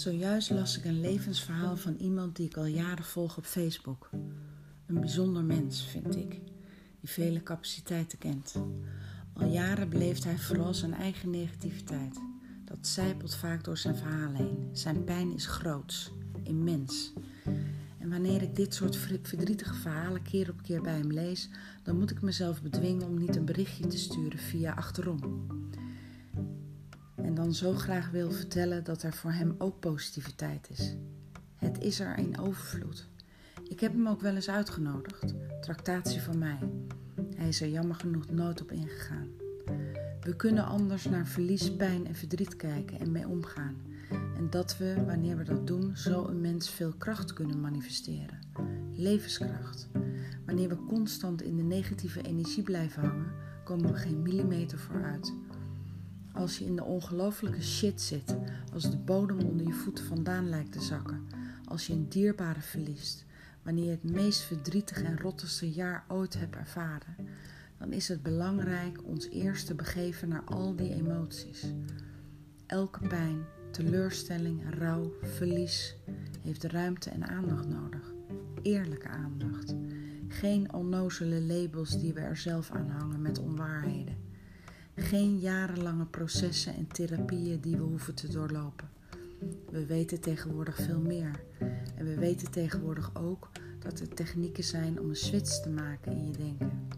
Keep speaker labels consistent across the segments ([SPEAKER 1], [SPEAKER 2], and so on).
[SPEAKER 1] Zojuist las ik een levensverhaal van iemand die ik al jaren volg op Facebook. Een bijzonder mens, vind ik, die vele capaciteiten kent. Al jaren beleeft hij vooral zijn eigen negativiteit. Dat zijpelt vaak door zijn verhaal heen. Zijn pijn is groots, immens. En wanneer ik dit soort verdrietige verhalen keer op keer bij hem lees, dan moet ik mezelf bedwingen om niet een berichtje te sturen via achterom en dan zo graag wil vertellen dat er voor hem ook positiviteit is. Het is er in overvloed. Ik heb hem ook wel eens uitgenodigd, tractatie van mij. Hij is er jammer genoeg nooit op ingegaan. We kunnen anders naar verlies, pijn en verdriet kijken en mee omgaan. En dat we, wanneer we dat doen, zo een mens veel kracht kunnen manifesteren. Levenskracht. Wanneer we constant in de negatieve energie blijven hangen, komen we geen millimeter vooruit. Als je in de ongelofelijke shit zit, als de bodem onder je voeten vandaan lijkt te zakken, als je een dierbare verliest, wanneer je het meest verdrietige en rottigste jaar ooit hebt ervaren, dan is het belangrijk ons eerst te begeven naar al die emoties. Elke pijn, teleurstelling, rouw, verlies heeft ruimte en aandacht nodig. Eerlijke aandacht. Geen onnozele labels die we er zelf aan hangen met onwaarheden. Geen jarenlange processen en therapieën die we hoeven te doorlopen. We weten tegenwoordig veel meer. En we weten tegenwoordig ook dat er technieken zijn om een switch te maken in je denken.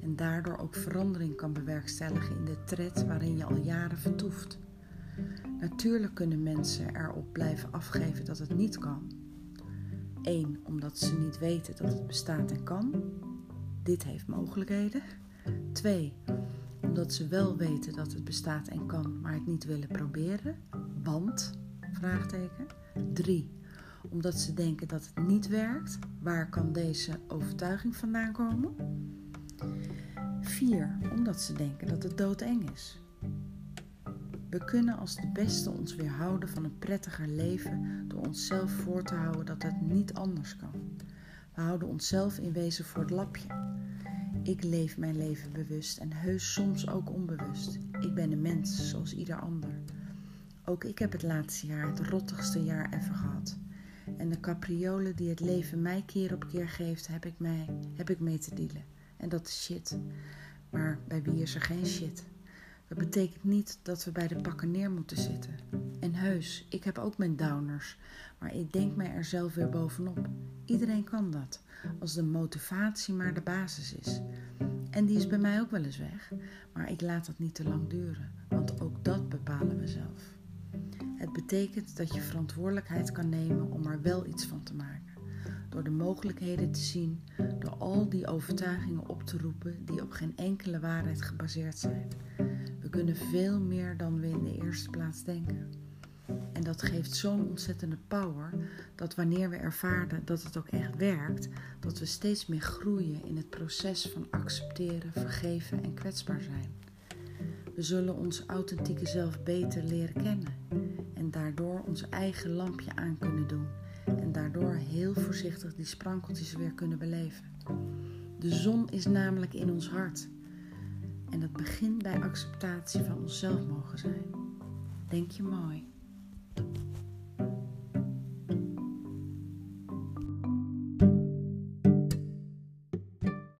[SPEAKER 1] En daardoor ook verandering kan bewerkstelligen in de tred waarin je al jaren vertoeft. Natuurlijk kunnen mensen erop blijven afgeven dat het niet kan. Eén, omdat ze niet weten dat het bestaat en kan. Dit heeft mogelijkheden. Twee, omdat ze wel weten dat het bestaat en kan, maar het niet willen proberen. Want, vraagteken. 3. Omdat ze denken dat het niet werkt. Waar kan deze overtuiging vandaan komen? 4. Omdat ze denken dat het doodeng is. We kunnen als de beste ons weerhouden van een prettiger leven door onszelf voor te houden dat het niet anders kan. We houden onszelf in wezen voor het lapje. Ik leef mijn leven bewust en heus soms ook onbewust. Ik ben een mens zoals ieder ander. Ook ik heb het laatste jaar het rottigste jaar ever gehad. En de capriolen die het leven mij keer op keer geeft, heb ik, mij, heb ik mee te dealen. En dat is shit. Maar bij wie is er geen shit? Dat betekent niet dat we bij de pakken neer moeten zitten. En heus, ik heb ook mijn downers, maar ik denk mij er zelf weer bovenop. Iedereen kan dat, als de motivatie maar de basis is. En die is bij mij ook wel eens weg, maar ik laat dat niet te lang duren, want ook dat bepalen we zelf. Het betekent dat je verantwoordelijkheid kan nemen om er wel iets van te maken. Door de mogelijkheden te zien, door al die overtuigingen op te roepen die op geen enkele waarheid gebaseerd zijn. Kunnen veel meer dan we in de eerste plaats denken. En dat geeft zo'n ontzettende power dat wanneer we ervaren dat het ook echt werkt, dat we steeds meer groeien in het proces van accepteren, vergeven en kwetsbaar zijn. We zullen ons authentieke zelf beter leren kennen en daardoor ons eigen lampje aan kunnen doen en daardoor heel voorzichtig die sprankeltjes weer kunnen beleven. De zon is namelijk in ons hart en dat begint bij acceptatie van onszelf mogen zijn. Denk je mooi.